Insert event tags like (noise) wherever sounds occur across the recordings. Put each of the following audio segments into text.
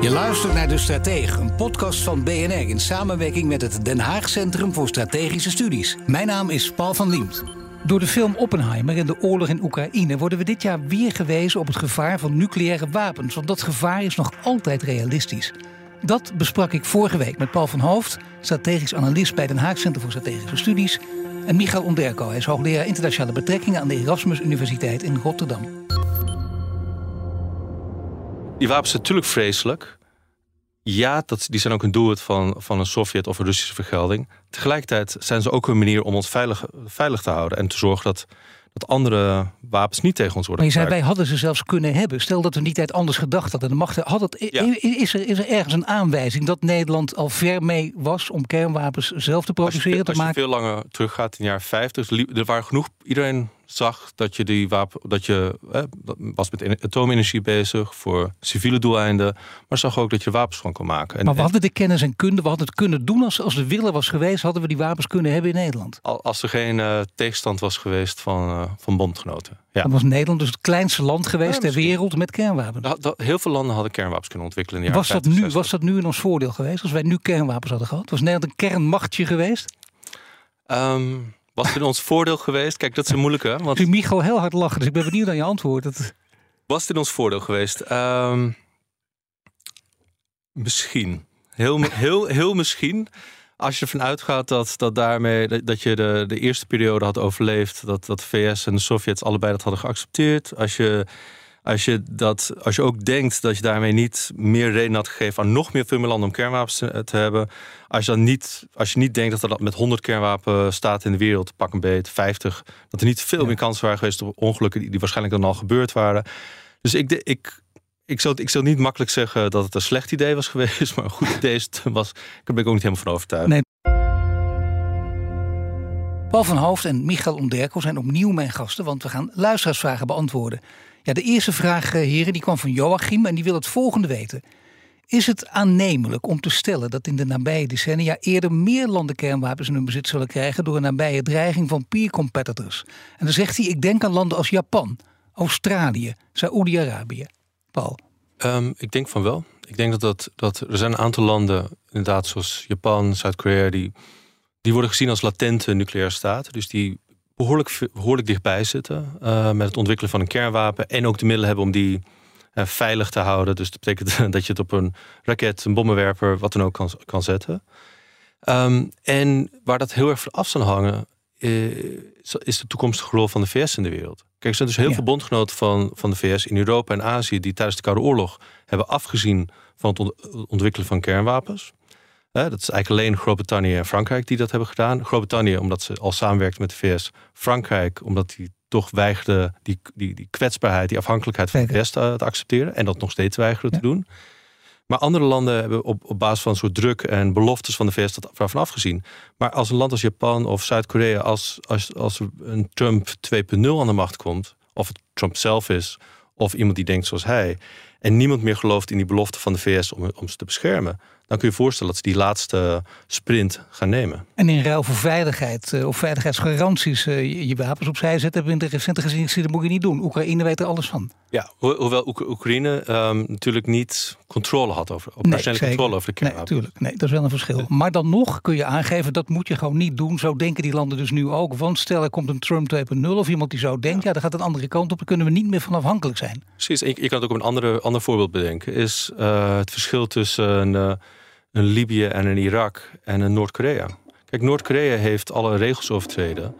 Je luistert naar De Stratege, een podcast van BNR in samenwerking met het Den Haag Centrum voor Strategische Studies. Mijn naam is Paul van Liemt. Door de film Oppenheimer en de oorlog in Oekraïne worden we dit jaar weer gewezen op het gevaar van nucleaire wapens, want dat gevaar is nog altijd realistisch. Dat besprak ik vorige week met Paul van Hoofd, strategisch analist bij Den Haag Centrum voor Strategische Studies, en Michael Onderko. Hij is hoogleraar internationale betrekkingen aan de Erasmus Universiteit in Rotterdam. Die wapens zijn natuurlijk vreselijk. Ja, dat, die zijn ook een doelwit van, van een Sovjet of een Russische vergelding. Tegelijkertijd zijn ze ook een manier om ons veilig, veilig te houden. En te zorgen dat, dat andere wapens niet tegen ons worden Maar je zei, wij hadden ze zelfs kunnen hebben. Stel dat we niet tijd anders gedacht hadden. Er, had het, Ja. is, er, is er ergens een aanwijzing dat Nederland al ver mee was om kernwapens zelf te Als je, produceren, te als je maken? veel langer teruggaat in de jaren 50, liep- er waren genoeg. Iedereen zag dat je die wapen, dat je was met ener- atoomenergie bezig voor civiele doeleinden, maar zag ook dat je wapens van kon maken. En, Maar we en hadden de kennis en kunde, we hadden het kunnen doen. Als, als de willen was geweest, hadden we die wapens kunnen hebben in Nederland. al- als er geen eh, tegenstand was geweest van, eh, van bondgenoten. Ja. Dan was Nederland dus het kleinste land geweest Ja, ter wereld met kernwapens. Heel veel landen hadden kernwapens kunnen ontwikkelen in de jaren Was dat, 50, nu, 60. was dat nu in ons voordeel geweest als wij nu kernwapens hadden gehad? Was Nederland een kernmachtje geweest? Ehm, was het in ons voordeel geweest? Kijk, dat is een moeilijke. Want zie Michal heel hard lachen, dus ik ben benieuwd naar je antwoord. Dat, was het in ons voordeel geweest? Ehm, misschien. Heel, (laughs) heel, heel misschien. Als je ervan uitgaat dat, dat daarmee dat, dat je de, de eerste periode had overleefd, dat, dat de VS en de Sovjets allebei dat hadden geaccepteerd. Als je, als je, dat, als je ook denkt dat je daarmee niet meer reden had gegeven aan nog meer landen om kernwapens te, te hebben. Als je, dan niet, als je niet denkt dat er dat met 100 kernwapen staat in de wereld, pak een beet, 50, dat er niet veel Ja. meer kansen waren geweest op ongelukken die, die waarschijnlijk dan al gebeurd waren. Dus ik, ik, ik, zou, ik zou niet makkelijk zeggen dat het een slecht idee was geweest, (laughs) maar een goed idee was. Daar ben ik ook niet helemaal van overtuigd. Nee. Paul van Hoofd en Michael Onderko zijn opnieuw mijn gasten, want we gaan luisteraarsvragen beantwoorden. Ja, de eerste vraag, eh, heren, die kwam van Joachim en die wil het volgende weten. Is het aannemelijk om te stellen dat in de nabije decennia eerder meer landen kernwapens in hun bezit zullen krijgen door een nabije dreiging van peer competitors? En dan zegt hij: Ik denk aan landen als Japan, Australië, Saoedi-Arabië. Paul. Ehm, ik denk van wel. Ik denk dat, dat, dat er zijn een aantal landen, inderdaad, zoals Japan, Zuid-Korea, die, die worden gezien als latente nucleaire staten. Dus die behoorlijk, dichtbij zitten eh, met het ontwikkelen van een kernwapen. En ook de middelen hebben om die eh, veilig te houden. Dus dat betekent (laughs) dat je het op een raket, een bommenwerper, wat dan ook kan, kan zetten. Ehm, en waar dat heel erg van af zal hangen, eh, is de toekomstige rol van de VS in de wereld. Kijk, er zijn dus heel Ja. veel bondgenoten van, van de VS in Europa en Azië die tijdens de Koude Oorlog hebben afgezien van het ont- ontwikkelen van kernwapens. Dat is eigenlijk alleen Groot-Brittannië en Frankrijk die dat hebben gedaan. Groot-Brittannië omdat ze al samenwerkt met de VS. Frankrijk omdat die toch weigerde die, die, die kwetsbaarheid, die afhankelijkheid van de. VS te, te accepteren. En dat nog steeds weigeren Ja. te doen. Maar andere landen hebben op, op basis van een soort druk en beloftes van de VS dat daarvan afgezien. Maar als een land als Japan of Zuid-Korea, als, als, als een Trump 2.0 aan de macht komt, of het Trump zelf is, of iemand die denkt zoals hij, en niemand meer gelooft in die belofte van de VS om, om ze te beschermen, dan kun je je voorstellen dat ze die laatste sprint gaan nemen. En in ruil voor veiligheid eh, of veiligheidsgaranties eh, je, wapens opzij zetten, hebben we in de recente gezien, dat moet je niet doen. Oekraïne weet er alles van. Ja, ho- hoewel Oek- Oekraïne ehm, natuurlijk niet controle had over, operationele zeker. controle over de Nee, kernwapen. natuurlijk. Nee, dat is wel een verschil. Maar dan nog kun je aangeven, dat moet je gewoon niet doen. Zo denken die landen dus nu ook. Want stel er komt een Trump 2.0 of iemand die zo denkt, ja, dan gaat het een andere kant op. Dan kunnen we niet meer van afhankelijk zijn. Precies, je, kan het ook op een andere, ander voorbeeld bedenken. Is eh, het verschil tussen een Libië en een Irak en een Noord-Korea. Kijk, Noord-Korea heeft alle regels overtreden.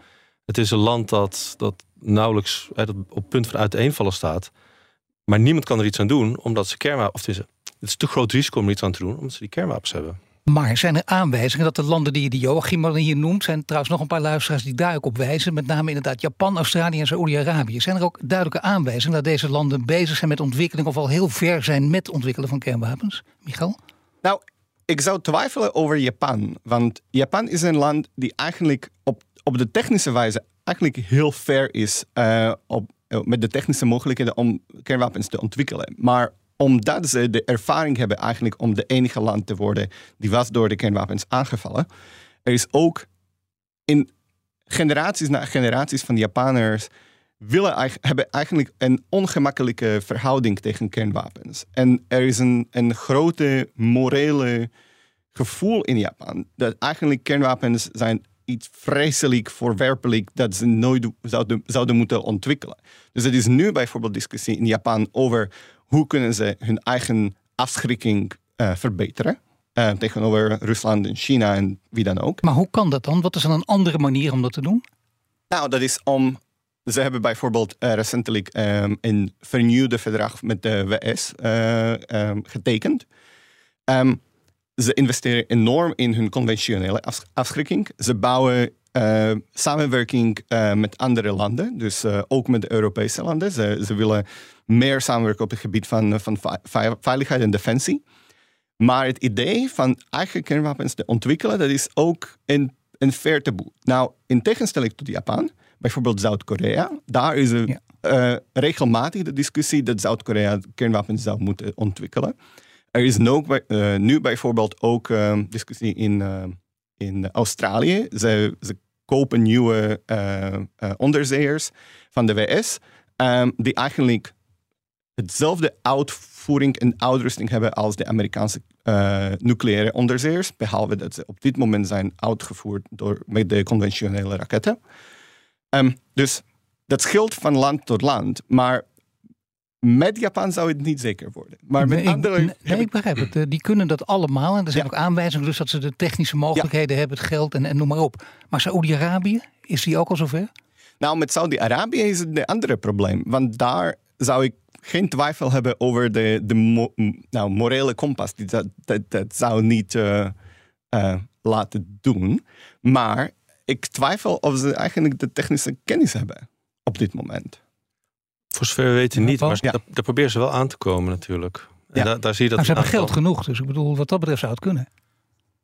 Het is een land dat, dat nauwelijks dat op het punt van uiteenvallen staat. Maar niemand kan er iets aan doen, omdat ze kernwapens... Of het, is, het is te groot risico om er iets aan te doen, omdat ze die kernwapens hebben. Maar zijn er aanwijzingen dat de landen die, die Joachim hier noemt, zijn trouwens nog een paar luisteraars die daar ook op wijzen, met name inderdaad Japan, Australië en Saoedi-Arabië. Zijn er ook duidelijke aanwijzingen dat deze landen bezig zijn met ontwikkeling of al heel ver zijn met ontwikkelen van kernwapens? Michal? Nou, ik zou twijfelen over Japan. Want Japan is een land die eigenlijk op, op de technische wijze eigenlijk heel ver is uh, op, met de technische mogelijkheden om kernwapens te ontwikkelen. Maar omdat ze de ervaring hebben eigenlijk om de enige land te worden die was door de kernwapens aangevallen, er is ook in generaties na generaties van Japaners willen, hebben eigenlijk een ongemakkelijke verhouding tegen kernwapens. En er is een, een grote morele gevoel in Japan dat eigenlijk kernwapens zijn iets vreselijk voorwerpelijk dat ze nooit zouden, zouden moeten ontwikkelen. Dus er is nu bijvoorbeeld discussie in Japan over hoe kunnen ze hun eigen afschrikking uh, verbeteren. Uh, tegenover Rusland en China en wie dan ook. Maar hoe kan dat dan? Wat is dan een andere manier om dat te doen? Nou, dat is om. Ze hebben bijvoorbeeld uh, recentelijk um, een vernieuwde verdrag met de VS um, getekend. Um, ze investeren enorm in hun conventionele afschrikking. Ze bouwen uh, samenwerking met andere landen, dus ook met de Europese landen. Ze, ze, willen meer samenwerken op het gebied van, van veiligheid en defensie. Maar het idee van eigen kernwapens te ontwikkelen, dat is ook een, een fair taboe. Nou, in tegenstelling tot Japan, bijvoorbeeld Zuid-Korea, daar is er ja. regelmatig de discussie dat Zuid-Korea kernwapens zou moeten ontwikkelen. Er is nu, uh, nu bijvoorbeeld ook uh, discussie in, in Australië. Ze, ze kopen nieuwe onderzeeërs van de VS, um, die eigenlijk hetzelfde uitvoering en uitrusting hebben als de Amerikaanse nucleaire onderzeeërs, behalve dat ze op dit moment zijn uitgevoerd door, met de conventionele raketten. Um, dus dat scheelt van land tot land, maar met Japan zou het niet zeker worden. Maar met nee, andere. Ik, nee, ik begrijp het. Eh, die kunnen dat allemaal. En er zijn ook aanwijzingen dus dat ze de technische mogelijkheden hebben, het geld en, en noem maar op. Maar Saoedi-Arabië, is die ook al zover? Nou, met Saudi-Arabië is het een andere probleem. Want daar zou ik geen twijfel hebben over de, de nou, morele kompas. Die dat, dat, dat zou niet uh, uh, laten doen. Maar ik twijfel of ze eigenlijk de technische kennis hebben op dit moment. Voor zover we weten niet, maar ja. daar, proberen ze wel aan te komen natuurlijk. En ja. daar zie je dat maar ze hebben geld genoeg, dus ik bedoel, wat dat betreft zou het kunnen.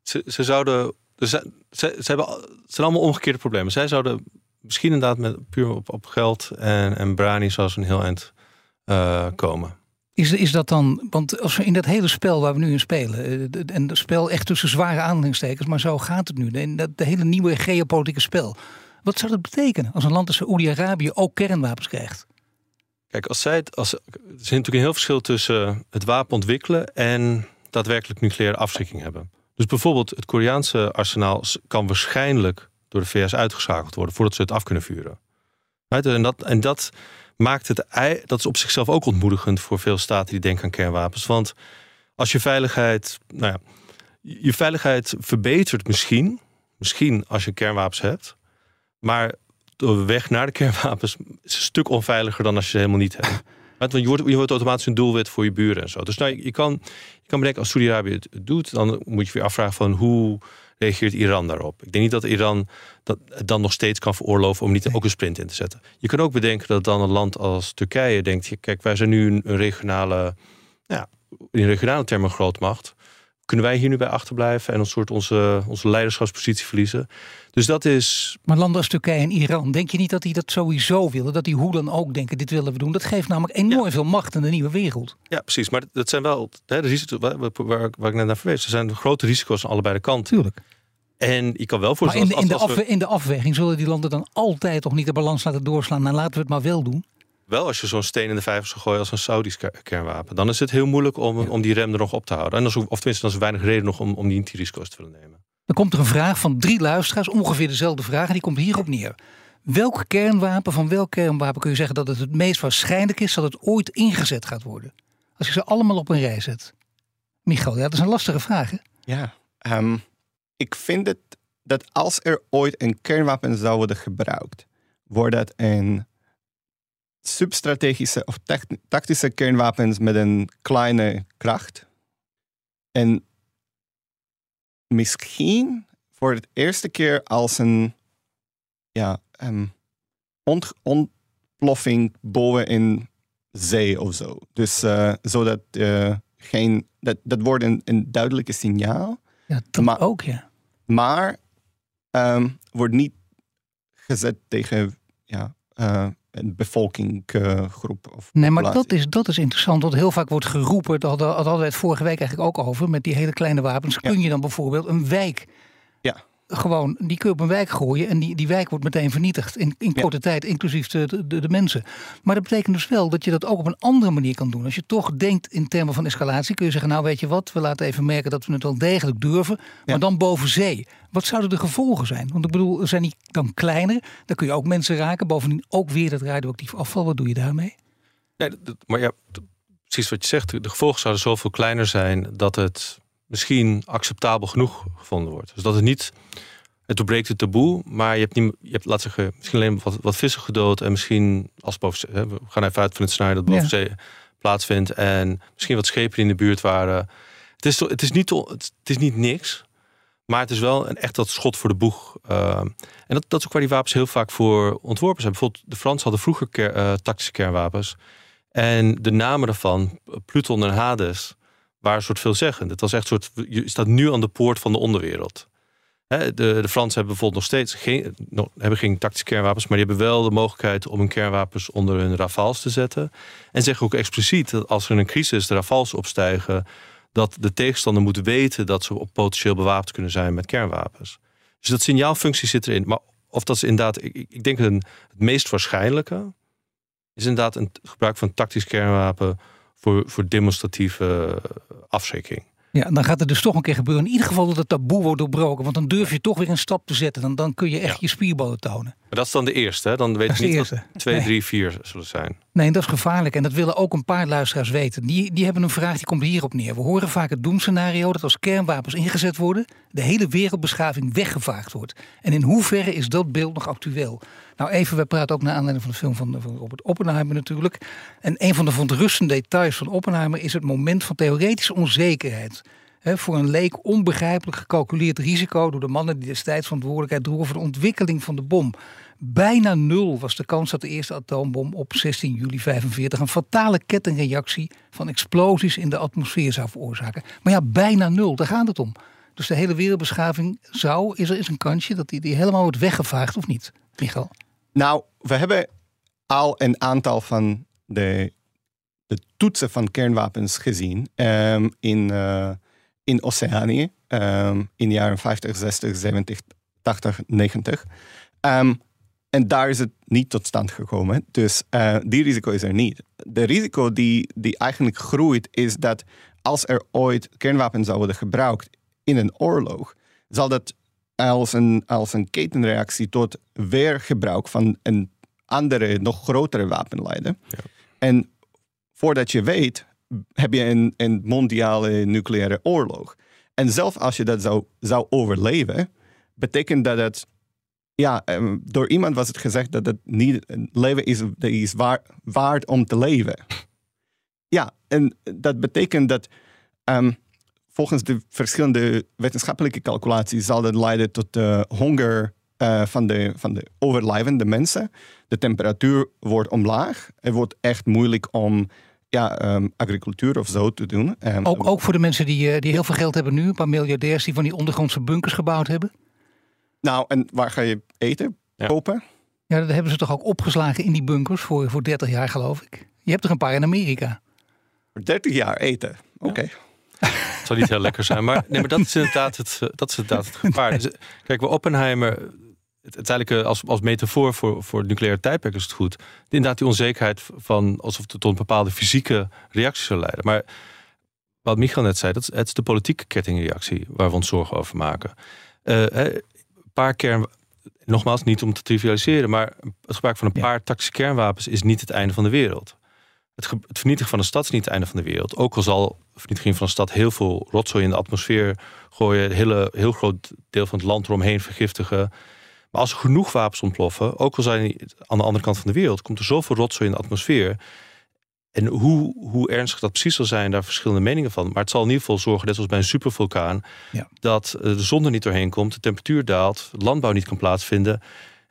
Ze, ze zouden, ze, ze, ze hebben, het zijn allemaal omgekeerde problemen. Zij zouden misschien inderdaad met, puur op, op geld en, en brani zoals een heel eind uh, komen. Is, is dat dan, want als we in dat hele spel waar we nu in spelen, eh, en het spel echt tussen zware aanhalingstekens, maar zo gaat het nu, dat de hele nieuwe geopolitieke spel. Wat zou dat betekenen als een land als Saoedi-Arabië ook kernwapens krijgt? Kijk, als zij het, als, er is natuurlijk een heel verschil tussen het wapen ontwikkelen en daadwerkelijk nucleaire afschrikking hebben. Dus bijvoorbeeld het Koreaanse arsenaal kan waarschijnlijk door de VS uitgeschakeld worden voordat ze het af kunnen vuren. En dat, en dat maakt het, dat is op zichzelf ook ontmoedigend voor veel staten die denken aan kernwapens. Want als je veiligheid, nou ja, je veiligheid verbetert misschien, misschien als je kernwapens hebt, maar de weg naar de kernwapens is een stuk onveiliger dan als je ze helemaal niet hebt. (laughs) Want je wordt, je wordt automatisch een doelwit voor je buren en zo. Dus nou, je, kan, je kan bedenken, als Saudi-Arabië het doet, dan moet je weer afvragen van hoe reageert Iran daarop. Ik denk niet dat Iran dat dan nog steeds kan veroorloven om niet ook een sprint in te zetten. Je kan ook bedenken dat dan een land als Turkije denkt, kijk, wij zijn nu een regionale, ja, in regionale termen grootmacht kunnen wij hier nu bij achterblijven en een soort onze, onze leiderschapspositie verliezen. Dus dat is. Maar landen als Turkije en Iran, denk je niet dat die dat sowieso willen? Dat die hoe dan ook denken, dit willen we doen. Dat geeft namelijk enorm veel macht in de nieuwe wereld. Ja, precies. Maar dat zijn wel hè, de risico's waar, waar, waar, ik net naar verwees. Er zijn grote risico's aan allebei de kanten. Tuurlijk. En je kan wel voorstellen. Maar in, in, de in de afweging zullen die landen dan altijd toch niet de balans laten doorslaan. Nou, laten we het maar wel doen. Wel als je zo'n steen in de vijver zou gooien als een Saudisch kernwapen. Dan is het heel moeilijk om, om die rem er nog op te houden. En als, of tenminste, dan is er weinig reden nog om, om die risico's te willen nemen. Dan komt er een vraag van drie luisteraars, ongeveer dezelfde vraag. En die komt hierop neer. Welk kernwapen, van welk kernwapen kun je zeggen dat het het meest waarschijnlijk is dat het ooit ingezet gaat worden? Als je ze allemaal op een rij zet. Michael, ja, dat is een lastige vraag. Hè? Ja, um, ik vind het dat als er ooit een kernwapen zou worden gebruikt, wordt dat een substrategische of tactische kernwapens met een kleine kracht. En misschien voor het eerste keer als een ja, um, ont ontploffing boven in zee of zo. Dus uh, zodat uh, geen, dat, dat wordt een, een duidelijke signaal Ja, dat Maar- ook, ja. Maar ehm, wordt niet gezet tegen ja, eh, bevolkinggroep. of Nee, maar dat is, dat is interessant. Want heel vaak wordt geroepen, dat hadden, hadden we het vorige week eigenlijk ook over, met die hele kleine wapens. Ja. Kun je dan bijvoorbeeld een wijk, Ja. Gewoon, die kun je op een wijk gooien en die, die wijk wordt meteen vernietigd. In, in Ja. korte tijd, inclusief de, de, de mensen. Maar dat betekent dus wel dat je dat ook op een andere manier kan doen. Als je toch denkt in termen van escalatie, kun je zeggen, nou weet je wat, we laten even merken dat we het wel degelijk durven. Maar Ja. dan boven zee. Wat zouden de gevolgen zijn? Want ik bedoel, zijn die dan kleiner? Dan kun je ook mensen raken. Bovendien ook weer dat radioactief afval. Wat doe je daarmee? Nee, maar ja, precies wat je zegt. De gevolgen zouden zoveel kleiner zijn dat het misschien acceptabel genoeg gevonden wordt. Dus dat het niet, het doorbreekt het taboe, maar je hebt, niet, je hebt laat zeggen, misschien alleen wat, wat vissen gedood en misschien als boven hè, we gaan even uit van het scenario dat boven Ja. zee plaatsvindt en misschien wat schepen die in de buurt waren. Het is, het is, niet, het is niet niks, maar het is wel een echt dat schot voor de boeg. Uh, en dat, dat is ook waar die wapens heel vaak voor ontworpen zijn. Bijvoorbeeld de Fransen hadden vroeger ker- eh, tactische kernwapens. En de namen daarvan, Pluton en Hades, waren soort veelzeggend. Het was echt soort, je staat nu aan de poort van de onderwereld. De, de Fransen hebben bijvoorbeeld nog steeds geen, nog, hebben geen tactische kernwapens, maar die hebben wel de mogelijkheid om hun kernwapens onder hun rafales te zetten. En zeggen ook expliciet dat als er een crisis de rafales opstijgen, dat de tegenstander moet weten dat ze potentieel bewapend kunnen zijn met kernwapens. Dus dat signaalfunctie zit erin. Maar of dat is inderdaad, ik, ik denk het meest waarschijnlijke, is inderdaad een gebruik van tactisch kernwapen voor, voor demonstratieve eh, afschrikking. Ja, dan gaat het dus toch een keer gebeuren. In ieder geval dat het taboe wordt doorbroken. Want dan durf je toch weer een stap te zetten. Dan, dan kun je echt Ja. je spierballen tonen. Maar dat is dan de eerste, hè? dan weet je niet wat twee, Nee. drie, vier zullen zijn. Nee, dat is gevaarlijk. En dat willen ook een paar luisteraars weten. Die, die hebben een vraag, die komt hierop neer. We horen vaak het doemscenario dat als kernwapens ingezet worden... de hele wereldbeschaving weggevaagd wordt. En in hoeverre is dat beeld nog actueel? Nou even, we praten ook naar aanleiding van de film van, van Robert Oppenheimer natuurlijk. En een van de verontrustende details van Oppenheimer... is het moment van theoretische onzekerheid. Voor een leek onbegrijpelijk gecalculeerd risico... door de mannen die destijds verantwoordelijkheid droegen... voor de ontwikkeling van de bom. Bijna nul was de kans dat de eerste atoombom op 16 juli 45 een fatale kettingreactie van explosies in de atmosfeer zou veroorzaken. Maar ja, bijna nul, daar gaat het om. Dus de hele wereldbeschaving zou, is er is een kansje dat die, die helemaal wordt weggevaagd of niet, Michael? Nou, we hebben al een aantal van de, de toetsen van kernwapens gezien ehm, in, eh, in Oceanië ehm, in de jaren 50, 60, 70, 80, 90. Ehm, en daar is het niet tot stand gekomen. Dus eh, die risico is er niet. De risico die, die eigenlijk groeit is dat als er ooit kernwapens zouden worden gebruikt in een oorlog, zal dat als een, als een ketenreactie tot weergebruik van een andere, nog grotere wapen leiden. Ja. En voordat je weet, heb je een, mondiale nucleaire oorlog. En zelfs als je dat zou, zou overleven, betekent dat het. Ja, ehm, door iemand was het gezegd dat het niet leven is, is waar, waard om te leven. Ja, en dat betekent dat ehm, volgens de verschillende wetenschappelijke calculaties zal dat leiden tot de honger eh, van, de, van de overlijvende mensen. De temperatuur wordt omlaag. Het wordt echt moeilijk om ja, ehm, agricultuur of zo te doen. Ehm, Ook, ook voor de mensen die, eh, die heel veel geld hebben nu, een paar miljardairs die van die ondergrondse bunkers gebouwd hebben. Nou, en waar ga je eten? Ja. Kopen? Ja, dat hebben ze toch ook opgeslagen in die bunkers voor, voor 30 jaar, geloof ik. Je hebt er een paar in Amerika. Voor 30 jaar eten. Oké. Het zou niet heel lekker zijn, maar, nee, maar dat, is inderdaad het, eh, dat is inderdaad het gevaar. Dus, eh, kijk, bij Oppenheimer, eigenlijk eh, als, als metafoor voor, voor het nucleaire tijdperk is het goed. Inderdaad, die onzekerheid van alsof het tot een bepaalde fysieke reactie zou leiden. Maar wat Michael net zei, dat is, het is de politieke kettingreactie waar we ons zorgen over maken. Eh, een paar kern, nogmaals, niet om te trivialiseren, maar het gebruik van een Ja. paar tactische kernwapens is niet het einde van de wereld. Het, ge- het vernietigen van een stad is niet het einde van de wereld. Ook al zal vernietiging van een stad heel veel rotzooi in de atmosfeer gooien, een hele, heel groot deel van het land eromheen vergiftigen. Maar als er genoeg wapens ontploffen, ook al zijn die aan de andere kant van de wereld, komt er zoveel rotzooi in de atmosfeer. En hoe, hoe ernstig dat precies zal zijn, daar verschillende meningen van. Maar het zal in ieder geval zorgen, net zoals bij een supervulkaan, Ja. dat eh, de zon er niet doorheen komt, de temperatuur daalt, landbouw niet kan plaatsvinden.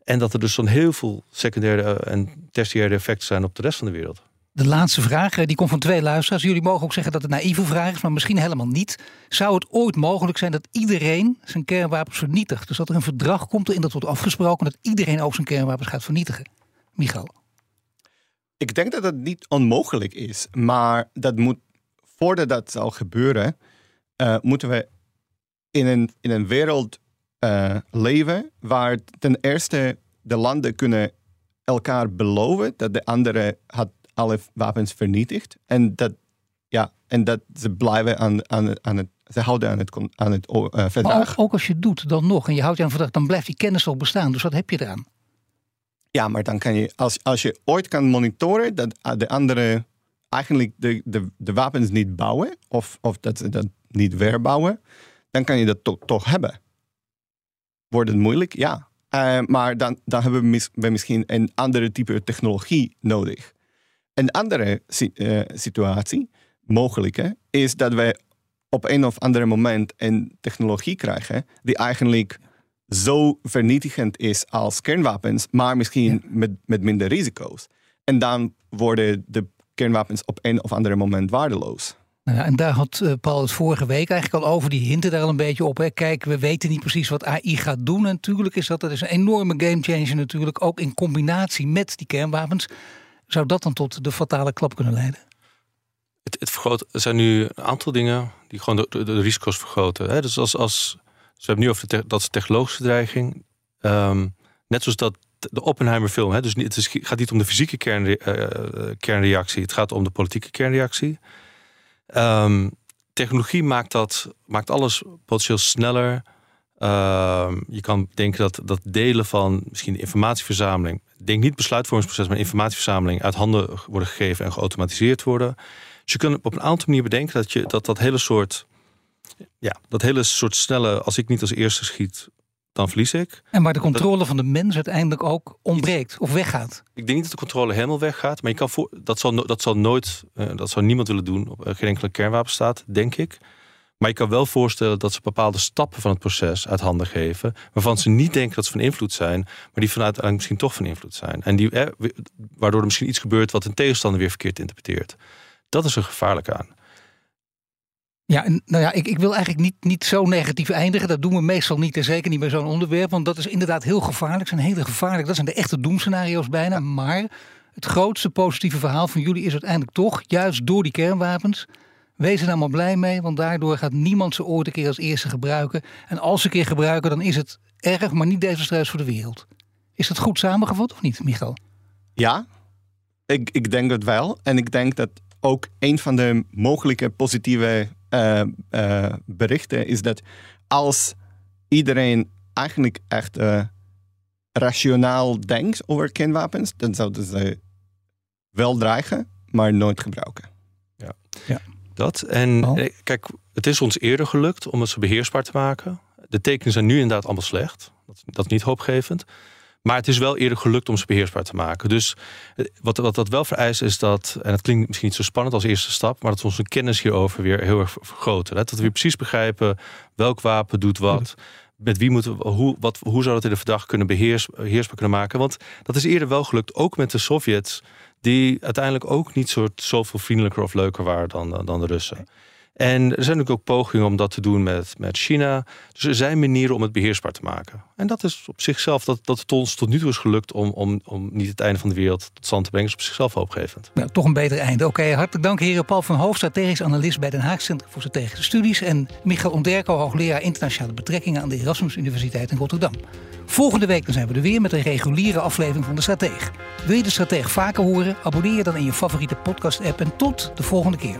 En dat er dus dan heel veel secundaire en tertiaire effecten zijn op de rest van de wereld. De laatste vraag, die komt van twee luisteraars. Jullie mogen ook zeggen dat het een naïeve vraag is, maar misschien helemaal niet. Zou het ooit mogelijk zijn dat iedereen zijn kernwapens vernietigt? Dus dat er een verdrag komt in dat wordt afgesproken dat iedereen ook zijn kernwapens gaat vernietigen? Michael. Ik denk dat het niet onmogelijk is, maar dat moet, voordat dat zal gebeuren, uh, moeten we in een, in een wereld uh, leven waar ten eerste de landen kunnen elkaar beloven dat de andere had alle wapens vernietigd en dat, ja, en dat ze blijven aan, aan, aan het ze houden aan het, aan het uh, verdrag. Ook, ook, als je het doet dan nog en je houdt je aan het verdrag, dan blijft die kennis al bestaan. Dus wat heb je eraan? Ja, maar dan kan je, als, als je ooit kan monitoren dat de andere eigenlijk de, de, de wapens niet bouwen, of, of dat ze dat niet weer bouwen, dan kan je dat to toch hebben. Wordt het moeilijk? Ja. Uh, maar dan, dan hebben we, mis, we, misschien een andere type technologie nodig. Een andere uh, situatie, mogelijke, is dat we op een of ander moment een technologie krijgen die eigenlijk zo vernietigend is als kernwapens, maar misschien met, met minder risico's. En dan worden de kernwapens op een of ander moment waardeloos. Nou ja, en daar had uh, Paul het vorige week eigenlijk al over. Die hinten daar al een beetje op. Hè. Kijk, we weten niet precies wat AI gaat doen. natuurlijk is dat, dat is een enorme gamechanger natuurlijk. Ook in combinatie met die kernwapens. Zou dat dan tot de fatale klap kunnen leiden? Het, het vergroot, er zijn nu een aantal dingen die gewoon de, risico's vergroten. Hè. Dus als, als we hebben nu over dat is technologische dreiging. Um, net zoals dat de Oppenheimer film. Hè, dus het is, gaat niet om de fysieke kernre, uh, kernreactie. Het gaat om de politieke kernreactie. Um, technologie maakt, dat, maakt alles potentieel sneller. Um, je kan denken dat, dat delen van misschien de informatieverzameling. Denk niet besluitvormingsproces, maar informatieverzameling uit handen worden gegeven en geautomatiseerd worden. Dus je kunt op een aantal manieren bedenken dat je dat, dat hele soort ja, dat hele soort snelle, als ik niet als eerste schiet, dan verlies ik. En waar de controle van de mens uiteindelijk ook ontbreekt of weggaat. Ik denk niet dat de controle helemaal weggaat, maar je kan voor, dat, zal, dat zal nooit, uh, dat zal niemand willen doen op geen enkele kernwapenstaat, denk ik. Maar je kan wel voorstellen dat ze bepaalde stappen van het proces uit handen geven, waarvan ze niet denken dat ze van invloed zijn, maar die vanuit uiteindelijk misschien toch van invloed zijn. En die, eh, waardoor er misschien iets gebeurt wat een tegenstander weer verkeerd interpreteert. Dat is er gevaarlijk aan. Ja, nou ja, ik, ik wil eigenlijk niet, niet zo negatief eindigen. Dat doen we meestal niet en zeker niet bij zo'n onderwerp. Want dat is inderdaad heel gevaarlijk. zijn hele gevaarlijk. Dat zijn de echte doemscenario's bijna. Maar het grootste positieve verhaal van jullie is uiteindelijk toch, juist door die kernwapens. Wees er nou maar blij mee, want daardoor gaat niemand ze ooit een keer als eerste gebruiken. En als ze een keer gebruiken, dan is het erg, maar niet desastreus voor de wereld. Is dat goed samengevat of niet, Michael? Ja, ik, ik denk het wel. En ik denk dat ook een van de mogelijke positieve uh, uh, berichten is dat als iedereen eigenlijk echt uh, rationaal denkt over kernwapens, dan zouden ze wel dreigen, maar nooit gebruiken. Ja, ja. Dat. En kijk, het is ons eerder gelukt om het zo beheersbaar te maken. De tekenen zijn nu inderdaad allemaal slecht. Dat, dat is niet hoopgevend. Maar het is wel eerder gelukt om ze beheersbaar te maken. Dus eh, wat, wat dat wel vereist is dat, en het klinkt misschien niet zo spannend als eerste stap, maar dat we onze kennis hierover weer heel erg vergroten. Dat we weer precies begrijpen welk wapen doet wat. Met wie moeten we, hoe, wat, hoe zou dat in de verdacht kunnen beheers, beheersbaar kunnen maken? Want dat is eerder wel gelukt, ook met de Sovjets, die uiteindelijk ook niet soort, zoveel vriendelijker of leuker waren dan, dan de Russen. En er zijn natuurlijk ook pogingen om dat te doen met, met China. Dus er zijn manieren om het beheersbaar te maken. En dat is op zichzelf, dat, dat het ons tot nu toe is gelukt om, om, om niet het einde van de wereld tot stand te brengen, is op zichzelf hoopgevend. Nou, toch een beter einde. Oké, hartelijk dank heren Paul van Hoofd, strategisch analist bij Den Haag Centrum voor Strategische Studies. En Michael Onderko, hoogleraar internationale betrekkingen aan de Erasmus Universiteit in Rotterdam. Volgende week zijn we er weer met een reguliere aflevering van De Strateeg. Wil je De Strateeg vaker horen? Abonneer je dan in je favoriete podcast app en tot de volgende keer.